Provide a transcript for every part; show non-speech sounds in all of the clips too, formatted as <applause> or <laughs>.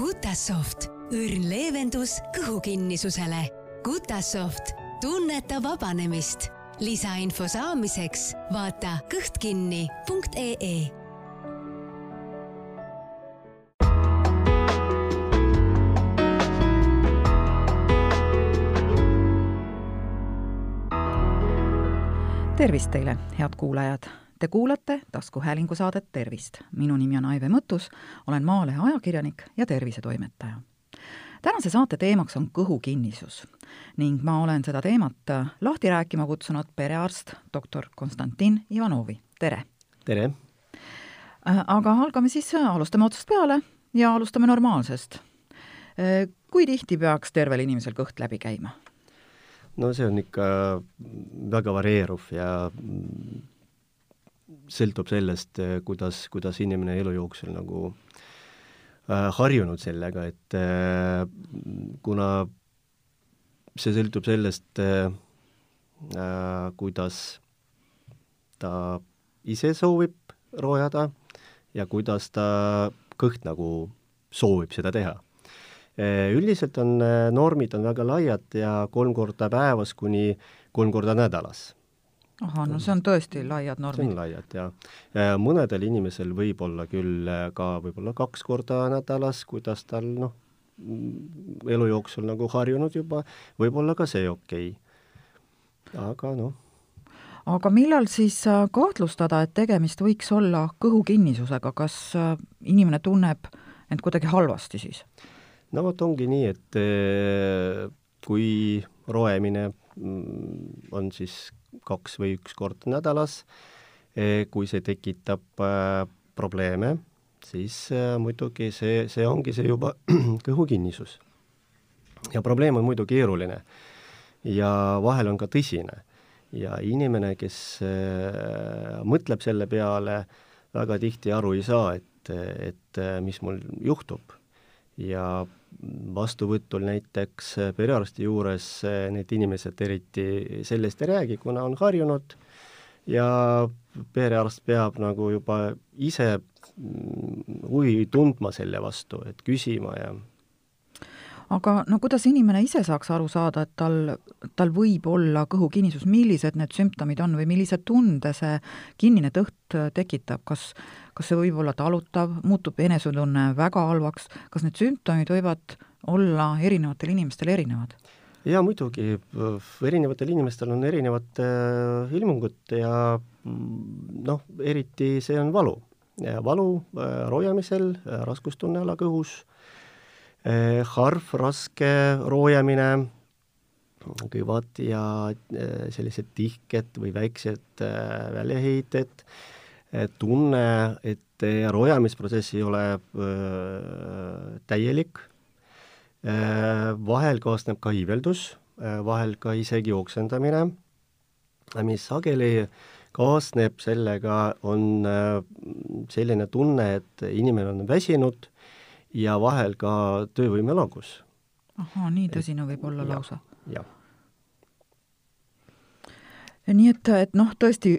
Gutasoft, õrn leevendus kõhukinnisusele. Gutasoft, tunneta vabanemist. lisainfo saamiseks vaata kõhtkinni.ee tervist teile, head kuulajad! Te kuulate taskuhäälingu saadet Tervist. minu nimi on Aive Mõttus, olen Maalehe ajakirjanik ja tervisetoimetaja. tänase saate teemaks on kõhukinnisus ning ma olen seda teemat lahti rääkima kutsunud perearst doktor Konstantin Ivanovi, tere! tere! Äh, aga algame siis, alustame otsast peale ja alustame normaalsest. Äh, kui tihti peaks tervel inimesel kõht läbi käima? no see on ikka väga varieeruv ja sõltub sellest, kuidas, kuidas inimene elu jooksul nagu äh, harjunud sellega, et äh, kuna see sõltub sellest äh,, kuidas ta ise soovib roojada ja kuidas ta kõht nagu soovib seda teha üldiselt on normid on väga laiad ja kolm korda päevas kuni kolm korda nädalas. Ahah, no see on tõesti laiad normid. see on laiad, jah. Äh, mõnedel inimesel võib olla küll ka võib-olla kaks korda nädalas, kuidas tal noh, mm, elu jooksul nagu harjunud juba, võib-olla ka see okei okay.. aga noh aga millal siis kahtlustada, et tegemist võiks olla kõhukinnisusega, kas inimene tunneb end kuidagi halvasti siis? no vot, ongi nii, et kui roemine mm, on siis kaks või üks kord nädalas, eh, kui see tekitab eh, probleeme, siis muidugi see, see ongi see juba <clears throat> kõhukinnisus. ja probleem on muidu keeruline ja vahel on ka tõsine. ja inimene, kes mõtleb selle peale, väga tihti aru ei saa, et, et mis mul juhtub ja vastuvõtul näiteks perearsti juures need inimesed eriti sellest ei räägi, kuna on harjunud ja perearst peab nagu juba ise huvi tundma selle vastu, et küsima ja aga no kuidas inimene ise saaks aru saada, et tal, tal võib olla kõhukinnisus, millised need sümptomid on või millise tunde see kinnine tõht tekitab, kas kas see võib olla talutav, muutub enesetunne väga halvaks, kas need sümptomid võivad olla erinevatel inimestel erinevad? jaa, muidugi, erinevatel inimestel on erinevad äh, ilmungud ja mm, noh, eriti see on valu. valu äh, roojamisel äh,, raskustunne alakõhus äh,, harv, raske roojamine, kõvad ja äh, sellised tihked või väiksed äh, väljaheited äh,, tunne, et rojamisprotsess ei ole äh, täielik, äh, vahel kaasneb ka iiveldus, äh, vahel ka isegi oksendamine, mis sageli kaasneb sellega, on selline tunne, et inimene on väsinud ja vahel ka töövõime langus. ahhaa, nii tõsine võib olla ja, lausa? jah. nii et, et noh, tõesti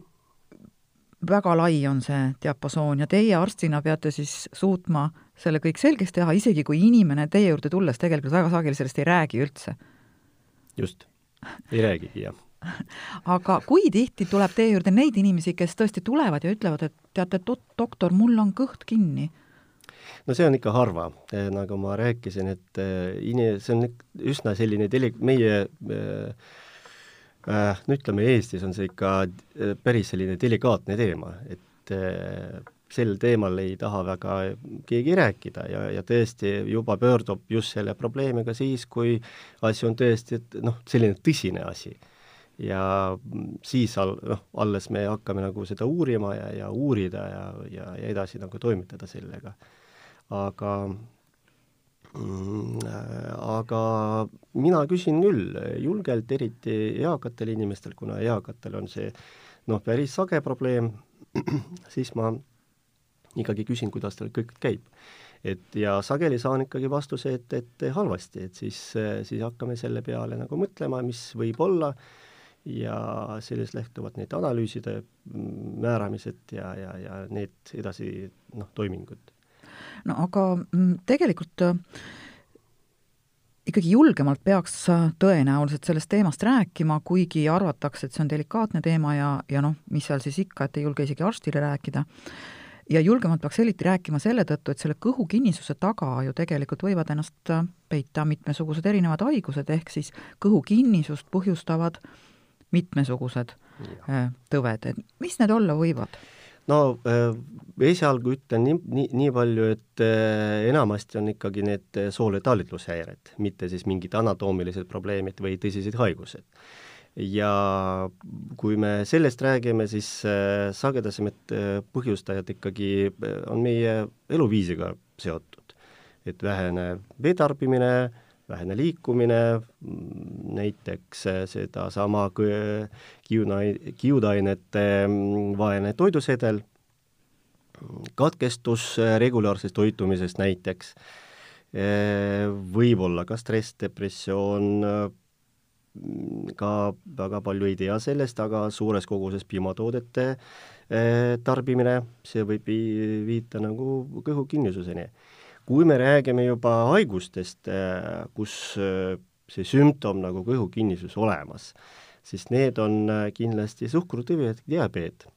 väga lai on see diapasoon ja teie arstina peate siis suutma selle kõik selgeks teha, isegi kui inimene teie juurde tulles tegelikult väga sageli sellest ei räägi üldse. just, ei räägigi, jah <laughs> aga kui tihti tuleb teie juurde neid inimesi, kes tõesti tulevad ja ütlevad, et teate, doktor, mul on kõht kinni? No see on ikka harva, nagu ma rääkisin, et eh, ini-, see on üsna selline deli-, meie äh, no ütleme, Eestis on see ikka päris selline delikaatne teema, et äh, sel teemal ei taha väga keegi rääkida ja, ja tõesti juba pöördub just selle probleemiga siis, kui asi on tõesti, et noh, selline tõsine asi. ja siis all, noh, alles me hakkame nagu seda uurima ja, ja uurida ja, ja, ja edasi nagu toimetada sellega. Aga Mm, aga mina küsin küll julgelt, eriti eakatel inimestel, kuna eakatel on see noh, päris sage probleem, <clears throat> siis ma ikkagi küsin, kuidas tal kõik käib. et ja sageli saan ikkagi vastuse, et, et halvasti, et siis, siis hakkame selle peale nagu mõtlema, mis võib olla ja sellest lähtuvad need analüüside määramised ja, ja, ja need edasi noh, toimingud no aga mm, tegelikult äh, ikkagi julgemalt peaks tõenäoliselt sellest teemast rääkima, kuigi arvatakse, et see on delikaatne teema ja, ja noh, mis seal siis ikka, et ei julge isegi arstile rääkida, ja julgemalt peaks eriti rääkima selle tõttu, et selle kõhukinnisuse taga ju tegelikult võivad ennast peita mitmesugused erinevad haigused, ehk siis kõhukinnisust põhjustavad mitmesugused ja. Äh, tõved, et mis need olla võivad? No äh, esialgu ütlen nii, nii, nii palju, et äh, enamasti on ikkagi need äh, sooletaalitlushäired, mitte siis mingid anatoomilised probleemid või tõsised haigused. ja kui me sellest räägime, siis sagedasemad põhjustajad ikkagi on meie eluviisiga seotud. et vähene veetarbimine, vähene liikumine, näiteks sedasama kiudai-, kiudainete mm, vaene toidusedel, katkestus regulaarsest toitumisest näiteks, võib-olla ka stress, depressioon, ka väga palju ei tea sellest, aga suures koguses piimatoodete tarbimine, see võib viita nagu kõhukinnisuseni kui me räägime juba haigustest, äh, kus äh, see sümptom nagu kõhukinnisus olemas, siis need on äh, kindlasti suhkrutõvi diabeet.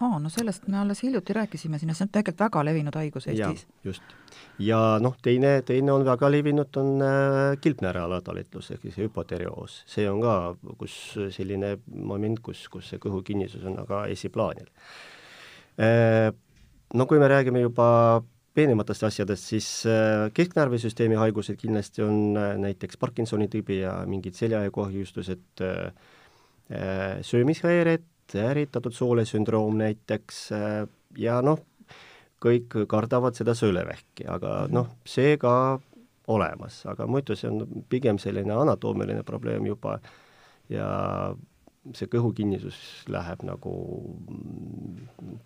ahaa, no sellest me alles hiljuti rääkisime siin ja see on tegelikult väga levinud haigus Eestis. just. ja noh, teine, teine on väga levinud, on äh, kilpnäärealatalitlus ehk siis hüpoterioos. see on ka, kus selline moment, kus, kus see kõhukinnisus on aga esiplaanil äh,. No kui me räägime juba peenematest asjadest, siis äh, kesknärvisüsteemi haigused kindlasti on äh, näiteks Parkinsoni tüübi ja mingid seljakohjustused, äh, söömishäired, ärritatud soolesündroom näiteks ja noh, kõik kardavad seda söölevähki, aga mhm. noh, see ka olemas, aga muidu see on pigem selline anatoomiline probleem juba ja see kõhukinnisus läheb nagu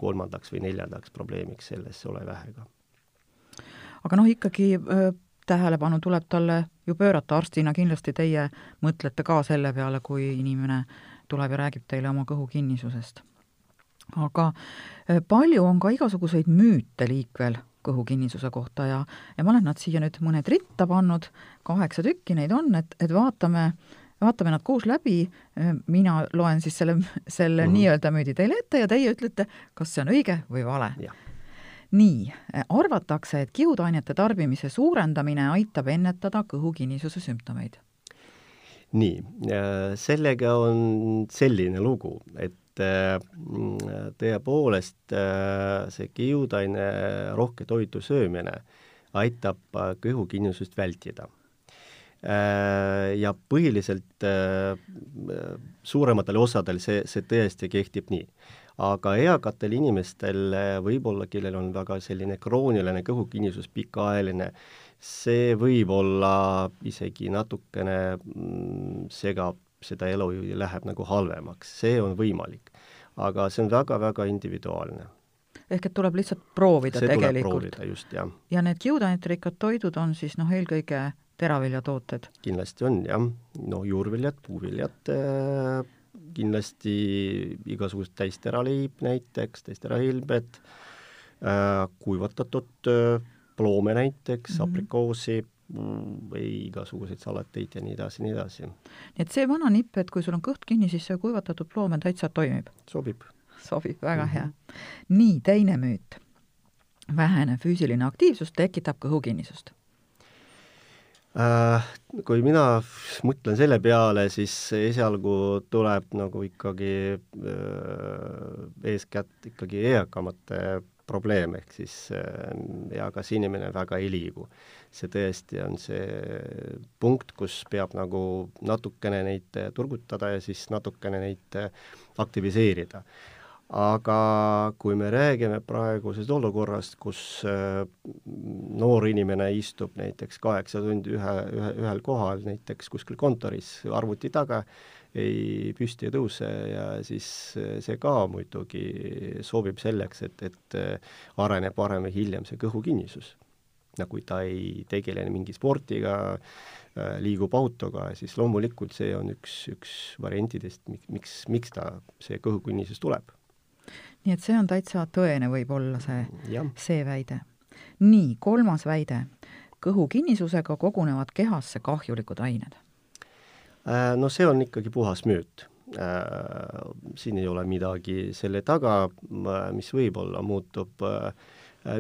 kolmandaks või neljandaks probleemiks selles solevähega aga noh, ikkagi äh, tähelepanu tuleb talle ju pöörata, arstina kindlasti teie mõtlete ka selle peale, kui inimene tuleb ja räägib teile oma kõhukinnisusest. aga äh, palju on ka igasuguseid müüte liikvel kõhukinnisuse kohta ja, ja ma olen nad siia nüüd mõned ritta pannud, kaheksa tükki neid on, et, et vaatame, vaatame nad koos läbi, mina loen siis selle, selle mm -hmm. nii-öelda müüdi teile ette ja teie ütlete, kas see on õige või vale nii, arvatakse, et kiudainete tarbimise suurendamine aitab ennetada kõhukinnisuse sümptomeid. nii, sellega on selline lugu, et äh, tõepoolest see kiudaine rohke toidu söömine aitab kõhukinnisust vältida ja põhiliselt suurematel osadel see, see tõesti kehtib nii aga eakatel inimestel võib-olla, kellel on väga selline krooniline kõhukinnisus, pikaajaline, see võib olla isegi natukene mm, segab seda elu ja läheb nagu halvemaks, see on võimalik. aga see on väga-väga individuaalne. ehk et tuleb lihtsalt proovida see tegelikult? just, jah. ja need kiudainetirikkad toidud on siis noh, eelkõige teraviljatooted? kindlasti on jah, no juurviljad, puuviljad äh,, kindlasti igasugused täisteraleib näiteks, täisterahilbed äh,, kuivatatud äh, ploome näiteks mm, -hmm. aprikoosi või igasuguseid salateid ja nii edasi, nii edasi. nii et see vana nipp, et kui sul on kõht kinni, siis see kuivatatud ploom täitsa toimib? sobib. sobib, väga mm -hmm. hea. nii, teine müüt. vähene füüsiline aktiivsus tekitab kõhukinnisust kui mina mõtlen selle peale, siis esialgu tuleb nagu ikkagi äh, eeskätt ikkagi eakamate probleem, ehk siis äh, eakas inimene väga ei liigu. see tõesti on see punkt, kus peab nagu natukene neid turgutada ja siis natukene neid aktiviseerida aga kui me räägime praegusest olukorrast, kus äh, noor inimene istub näiteks kaheksa tundi ühe, ühe, ühel kohal, näiteks kuskil kontoris arvuti taga, ei püsti ei tõuse ja siis äh, see ka muidugi sobib selleks, et, et äh, areneb varem või hiljem see kõhukinnisus. no kui ta ei tegele mingi spordiga, liigub autoga, siis loomulikult see on üks, üks variantidest, miks, miks ta, see kõhukinnisus tuleb nii et see on täitsa tõene, võib olla see, see väide. nii, kolmas väide. kõhu kinnisusega kogunevad kehasse kahjulikud ained. Äh, no see on ikkagi puhas müüt. Äh, siin ei ole midagi selle taga, mis võib-olla muutub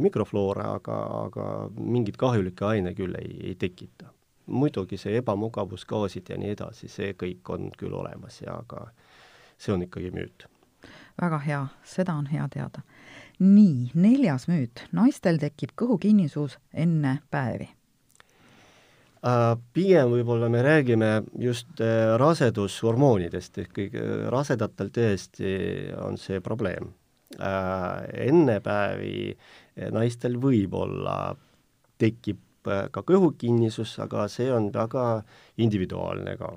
mikrofloora, aga, aga mingit kahjulikke aine küll ei, ei tekita. muidugi see ebamugavus, gaasid ja nii edasi, see kõik on küll olemas ja aga see on ikkagi müüt väga hea, seda on hea teada. nii, neljas müüt, naistel tekib kõhukinnisus enne päevi äh, pigem võib-olla me räägime just äh, rasedushormoonidest, ehk kõige rasedatel tõesti on see probleem. Äh, enne päevi naistel võib-olla tekib ka kõhukinnisus, aga see on väga individuaalne ka.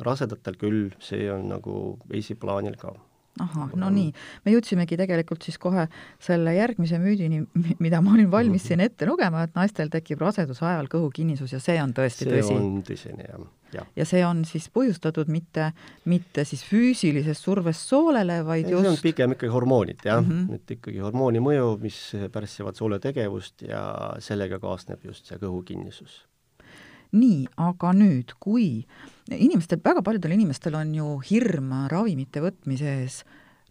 rasedatel küll, see on nagu esiplaanil ka ahah, no nii, me jõudsimegi tegelikult siis kohe selle järgmise müüdini, mida ma olin valmis siin ette lugema, et naistel tekib raseduse ajal kõhukinnisus ja see on tõesti see tõsi. see on tõsine, jah, jah. ja see on siis põhjustatud mitte, mitte siis füüsilisest survest soolele, vaid Ei, just see on pigem ikkagi hormoonid, jah mm, Mhm. -hmm. et ikkagi hormooni mõju, mis pärssivad soole tegevust ja sellega kaasneb just see kõhukinnisus nii, aga nüüd, kui inimestel, väga paljudel inimestel on ju hirm ravimite võtmise ees,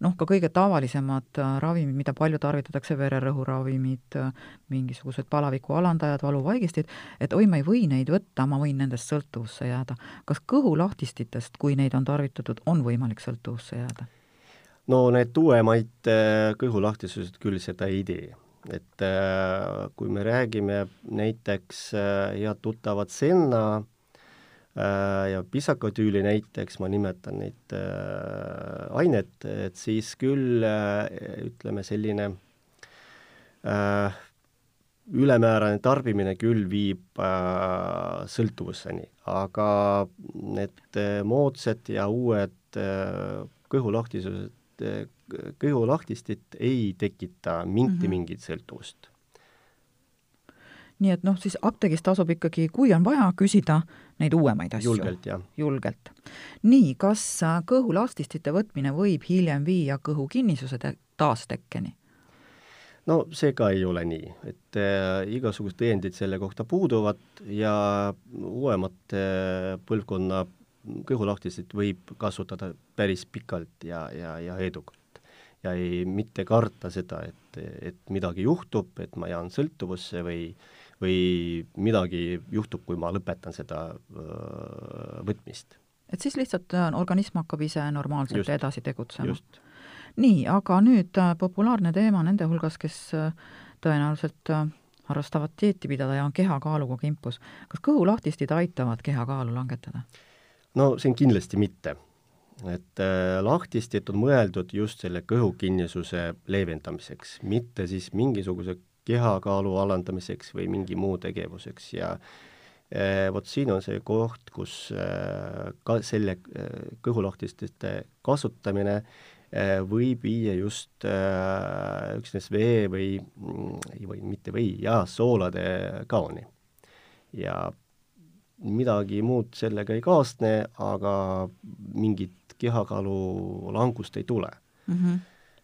noh, ka kõige tavalisemad äh, ravimid, mida palju tarvitatakse, vererõhuravimid, mingisugused palaviku alandajad, valuvaigistid, et oi, ma ei või neid võtta, ma võin nendest sõltuvusse jääda. kas kõhulahtistitest, kui neid on tarvitatud, on võimalik sõltuvusse jääda? no need uuemaid äh, kõhulahtisused küll seda ei tee et äh, kui me räägime näiteks äh, head tuttavat Senna äh, ja pisakotüüli näiteks, ma nimetan neid äh, ainet, et siis küll äh, ütleme, selline äh, ülemäärane tarbimine küll viib äh, sõltuvuseni, aga need äh, moodsad ja uued äh, kõhulahtisused äh, kõhulahtistit ei tekita minti mm -hmm. mingit sõltuvust. nii et noh, siis apteegis tasub ikkagi, kui on vaja, küsida neid uuemaid asju. julgelt, jah. julgelt. nii, kas kõhulastistite võtmine võib hiljem viia kõhukinnisuse te taastekkeni? no see ka ei ole nii, et äh, igasugused tõendid selle kohta puuduvad ja uuemate äh, põlvkonna kõhulahtisid võib kasutada päris pikalt ja, ja, ja edukalt. ja ei, mitte karta seda, et, et midagi juhtub, et ma jään sõltuvusse või või midagi juhtub, kui ma lõpetan seda võtmist. et siis lihtsalt äh, organism hakkab ise normaalselt Just. edasi tegutsema? nii, aga nüüd äh, populaarne teema nende hulgas, kes äh, tõenäoliselt harrastavad dieeti pidada ja on kehakaaluga kimpus. kas kõhulahtistid aitavad kehakaalu langetada? no see on kindlasti mitte. et äh, lahtistid on mõeldud just selle kõhukinnisuse leevendamiseks, mitte siis mingisuguse kehakaalu alandamiseks või mingi muu tegevuseks ja äh, vot siin on see koht, kus äh, ka selle äh, kõhulahtistite kasutamine võib viia just üksnes vee või, või mitte või, jaa, soolade kaoni. ja midagi muud sellega ei kaasne, aga mingit kehakaalu langust ei tule mm. -hmm.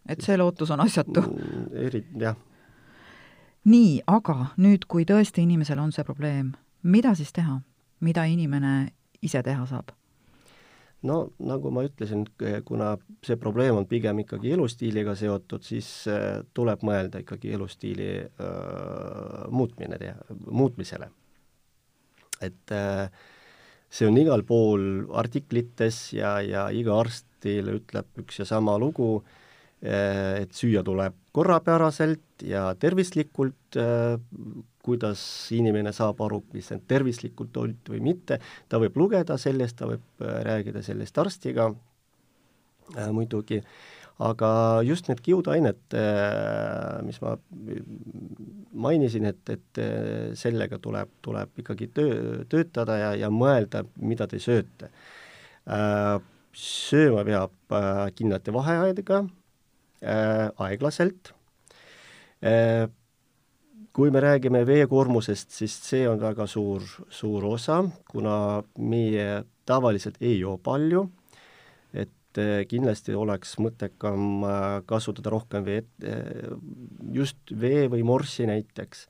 et see lootus on asjatu? eri, jah. Nii, aga nüüd, kui tõesti inimesel on see probleem, mida siis teha? mida inimene ise teha saab? no nagu ma ütlesin, kuna see probleem on pigem ikkagi elustiiliga seotud, siis äh, tuleb mõelda ikkagi elustiili äh, muutmine muutmisele et äh, see on igal pool artiklites ja, ja iga arst teile ütleb üks ja sama lugu, et süüa tuleb korrapäraselt ja tervislikult, kuidas inimene saab aru, mis on tervislikult toit või mitte, ta võib lugeda sellest, ta võib rääkida sellest arstiga muidugi, aga just need kiudained, mis ma mainisin, et, et sellega tuleb, tuleb ikkagi töö, töötada ja, ja mõelda, mida te sööte. sööma peab kindlate vaheaedadega, aeglaselt, kui me räägime veekoormusest, siis see on väga suur, suur osa, kuna meie tavaliselt ei joo palju, et kindlasti oleks mõttekam kasutada rohkem veed, just vee või morssi näiteks,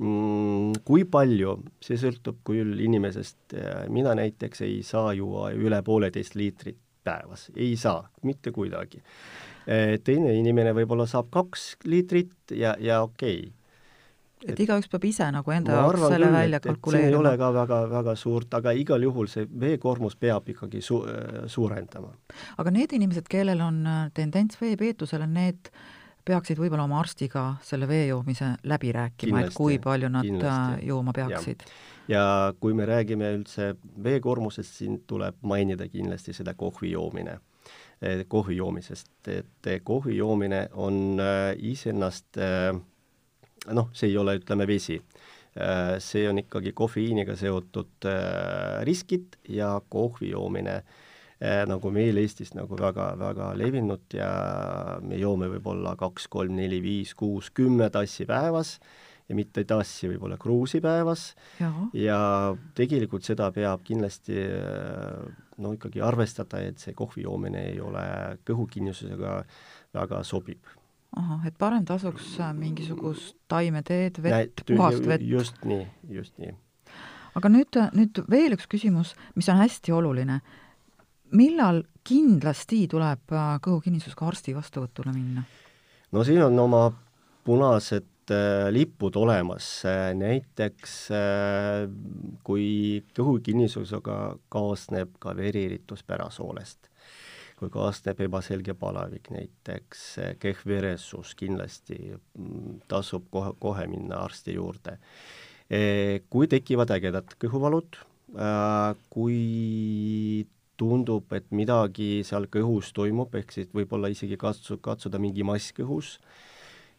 mm,. Kui palju, see sõltub küll inimesest, mina näiteks ei saa juua üle pooleteist liitrit päevas, ei saa, mitte kuidagi. Teine inimene võib-olla saab kaks liitrit ja, ja okei okay et igaüks peab ise nagu enda jaoks selle küll, välja kalkuleerima. ei ole ka väga, väga suurt, aga igal juhul see veekoormus peab ikkagi su-, suurendama. aga need inimesed, kellel on äh, tendents veepeetusele, need peaksid võib-olla oma arstiga selle vee joomise läbi rääkima, et kui palju nad kindlasti. Jooma peaksid. ja kui me räägime üldse veekoormusest, siin tuleb mainida kindlasti seda kohvi joomine kohvi joomisest, et kohvi joomine on iseennast äh, noh, see ei ole, ütleme, vesi. See on ikkagi kofeiiniga seotud riskid ja kohvi joomine nagu meil Eestis nagu väga, väga levinud ja me joome võib-olla kaks, kolm, neli, viis, kuus, kümme tassi päevas ja mitte tassi, võib-olla kruusi päevas ja. ja tegelikult seda peab kindlasti no ikkagi arvestada, et see kohvi joomine ei ole kõhukinnisusega väga sobib ahah, et parem tasuks äh, mingisugust taimeteed, vett, puhast vett. just nii, just nii. aga nüüd, nüüd veel üks küsimus, mis on hästi oluline. millal kindlasti tuleb äh, kõhukinnisusega arsti vastuvõtule minna? no siin on oma punased äh, lipud olemas, näiteks kui kõhukinnisusega kaasneb ka veriiritus pärasoolest kui kaasneb ebaselge palavik, näiteks kehv veresus, kindlasti mm, tasub kohe, kohe minna arsti juurde. Kui tekivad ägedad kõhuvalud, kui tundub, et midagi seal kõhus toimub, ehk siis võib-olla isegi katsu, katsuda mingi mass kõhus,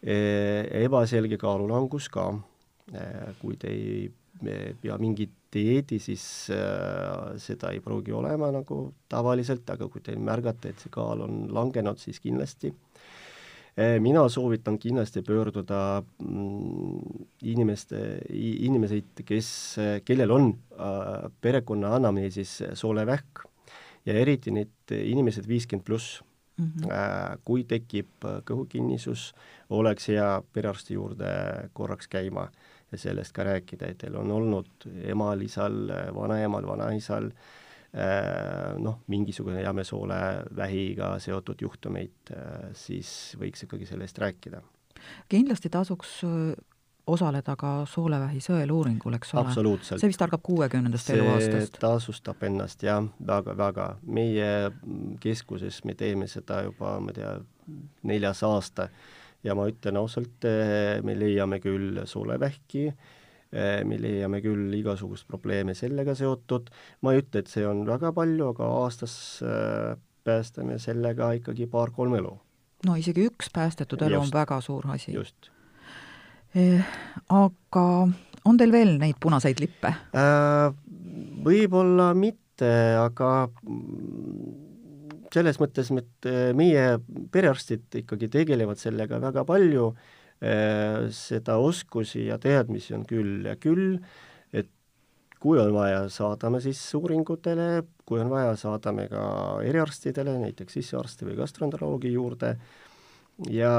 ebaselge kaalulangus ka, e, kui te ei pea mingit dieedi, siis äh, seda ei pruugi olema nagu tavaliselt, aga kui te märgate, et see kaal on langenud, siis kindlasti. Mina soovitan kindlasti pöörduda mm, inimeste, inimeseid, kes, kellel on perekonna anamneesis soolevähk ja eriti need inimesed viiskümmend pluss mm. -hmm. Äh, kui tekib kõhukinnisus, oleks hea perearsti juurde korraks käima ja sellest ka rääkida, et teil on olnud emal, isal, vanaemal, vanaisal äh, noh, mingisugune jämesoole vähiga seotud juhtumeid, äh, siis võiks ikkagi sellest rääkida. kindlasti tasuks äh, osaleda ka soolevähi sõeluuringul, eks ole? see vist algab kuuekümnendast eluaastast? tasustab ennast jah, väga-väga. meie keskuses me teeme seda juba, ma ei tea, neljas aasta ja ma ütlen ausalt, eh, me leiame küll soolevähki, eh, me leiame küll igasugust probleeme sellega seotud, ma ei ütle, et see on väga palju, aga aastas eh, päästame sellega ikkagi paar-kolm elu. no isegi üks päästetud elu just, on väga suur asi. just. Aga on teil veel neid punaseid lippe äh,? Võib-olla mitte, aga selles mõttes, et äh, meie perearstid ikkagi tegelevad sellega väga palju, äh, seda oskusi ja teadmisi on küll ja küll, et kui on vaja, saadame siis uuringutele, kui on vaja, saadame ka eriarstidele, näiteks sissearsti või gastroenteroloogi juurde ja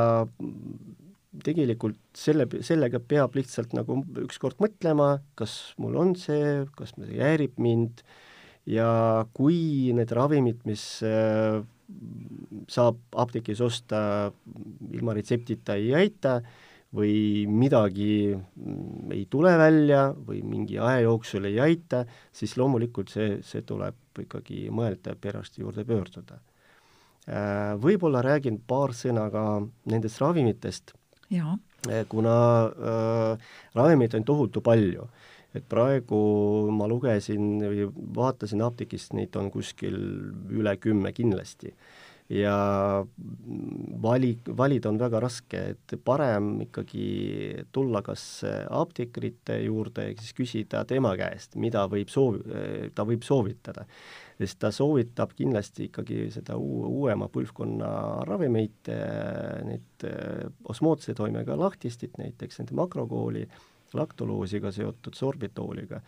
tegelikult selle, sellega peab lihtsalt nagu ükskord mõtlema, kas mul on see, kas see häirib mind ja kui need ravimid, mis äh, saab apteegis osta ilma retseptita, ei aita või midagi mm, ei tule välja või mingi aja jooksul ei aita, siis loomulikult see, see tuleb ikkagi mõelda perearsti juurde pöörduda. Äh, võib-olla räägin paar sõna ka nendest ravimitest, kuna äh, ravimeid on tohutu palju et praegu ma lugesin või vaatasin apteegist, neid on kuskil üle kümme kindlasti. Ja vali, valida on väga raske, et parem ikkagi tulla kas apteekrite juurde, ehk siis küsida tema käest, mida võib soovi-, ta võib soovitada. sest ta soovitab kindlasti ikkagi seda uue, uuema põlvkonna ravimeid, neid osmootse toimega lahtistit, näiteks nende makrokooli, laktoloosiga seotud sorbitooliga,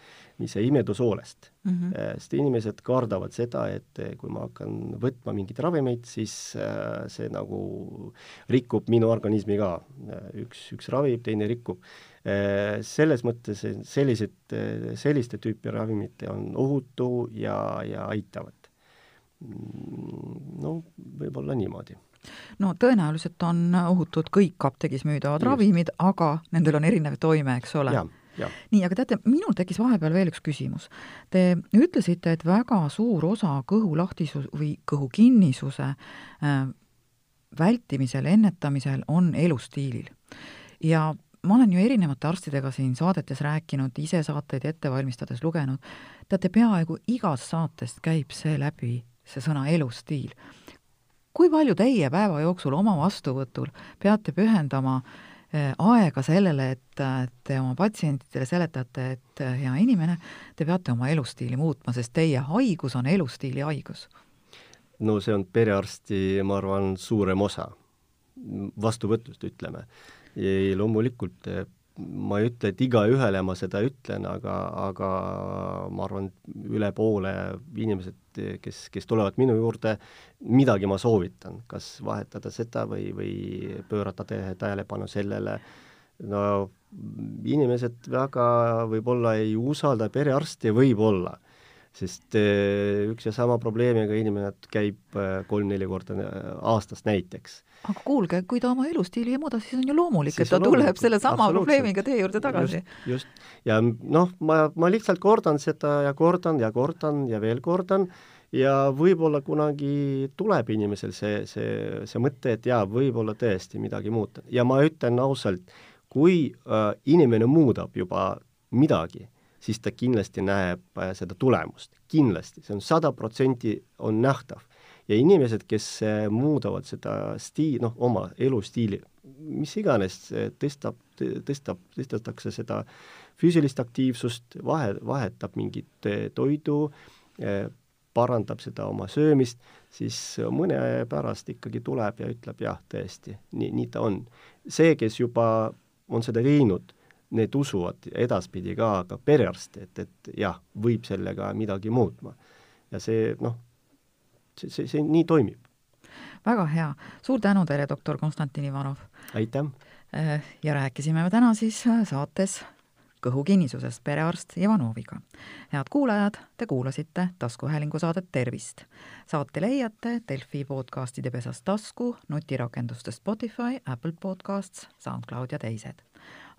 mis ei imedu soolest mm. -hmm. sest inimesed kardavad seda, et kui ma hakkan võtma mingeid ravimeid, siis see nagu rikub minu organismi ka. üks, üks ravib, teine rikub. Selles mõttes sellised, selliste tüüpi ravimid on ohutu ja, ja aitavad. Mm, no võib-olla niimoodi no tõenäoliselt on ohutud kõik apteegis müüdavad Just. ravimid, aga nendel on erinev toime, eks ole? nii, aga teate, minul tekkis vahepeal veel üks küsimus. Te ütlesite, et väga suur osa kõhu lahtisus või kõhu kinnisuse äh, vältimisel, ennetamisel on elustiilil. ja ma olen ju erinevate arstidega siin saadetes rääkinud, ise saateid ette valmistades lugenud, teate, peaaegu igast saatest käib see läbi, see sõna elustiil kui palju teie päeva jooksul oma vastuvõtul peate pühendama eh, aega sellele, et te oma patsientidele seletate, et eh, hea inimene, te peate oma elustiili muutma, sest teie haigus on elustiili haigus? no see on perearsti, ma arvan, suurem osa vastuvõtust, ütleme. loomulikult eh, ma ei ütle, et igaühele ma seda ütlen, aga, aga ma arvan, üle poole inimesed, kes, kes tulevad minu juurde, midagi ma soovitan, kas vahetada seda või, või pöörata tähelepanu sellele, no inimesed väga võib-olla ei usalda perearsti, võib-olla sest eh, üks ja sama probleemiga inimene käib eh, kolm-neli korda eh, aastas näiteks. aga kuulge, kui ta oma elustiili ei muuda, siis on ju loomulik, et ta tuleb sellesama probleemiga teie juurde tagasi. just, just., ja noh, ma, ma lihtsalt kordan seda ja kordan ja kordan ja veel kordan ja võib-olla kunagi tuleb inimesel see, see, see mõte, et jaa, võib-olla tõesti midagi muuta ja ma ütlen ausalt, kui äh, inimene muudab juba midagi siis ta kindlasti näeb äh, seda tulemust, kindlasti, see on sada protsenti, on nähtav. ja inimesed, kes äh, muudavad seda stiili, noh, oma elustiili, mis iganes, tõstab, tõstab, tõstetakse seda füüsilist aktiivsust, vahe, vahetab mingit äh, toidu, parandab seda oma söömist, siis mõne aja pärast ikkagi tuleb ja ütleb jah, tõesti, nii, nii ta on. see, kes juba on seda teinud need usuvad edaspidi ka, ka perearst, et, et jah, võib sellega midagi muutma. ja see noh, see, see, see nii toimib. väga hea, suur tänu teile, doktor Konstantin Ivanov! aitäh! Äh, ja rääkisime me täna siis äh, saates kõhukinnisusest perearst Ivanoviga. head kuulajad, te kuulasite taskuhäälingu saadet Tervist. saate leiate Delfi podcastide pesast tasku, nutirakenduste Spotify, Apple Podcasts, SoundCloud ja teised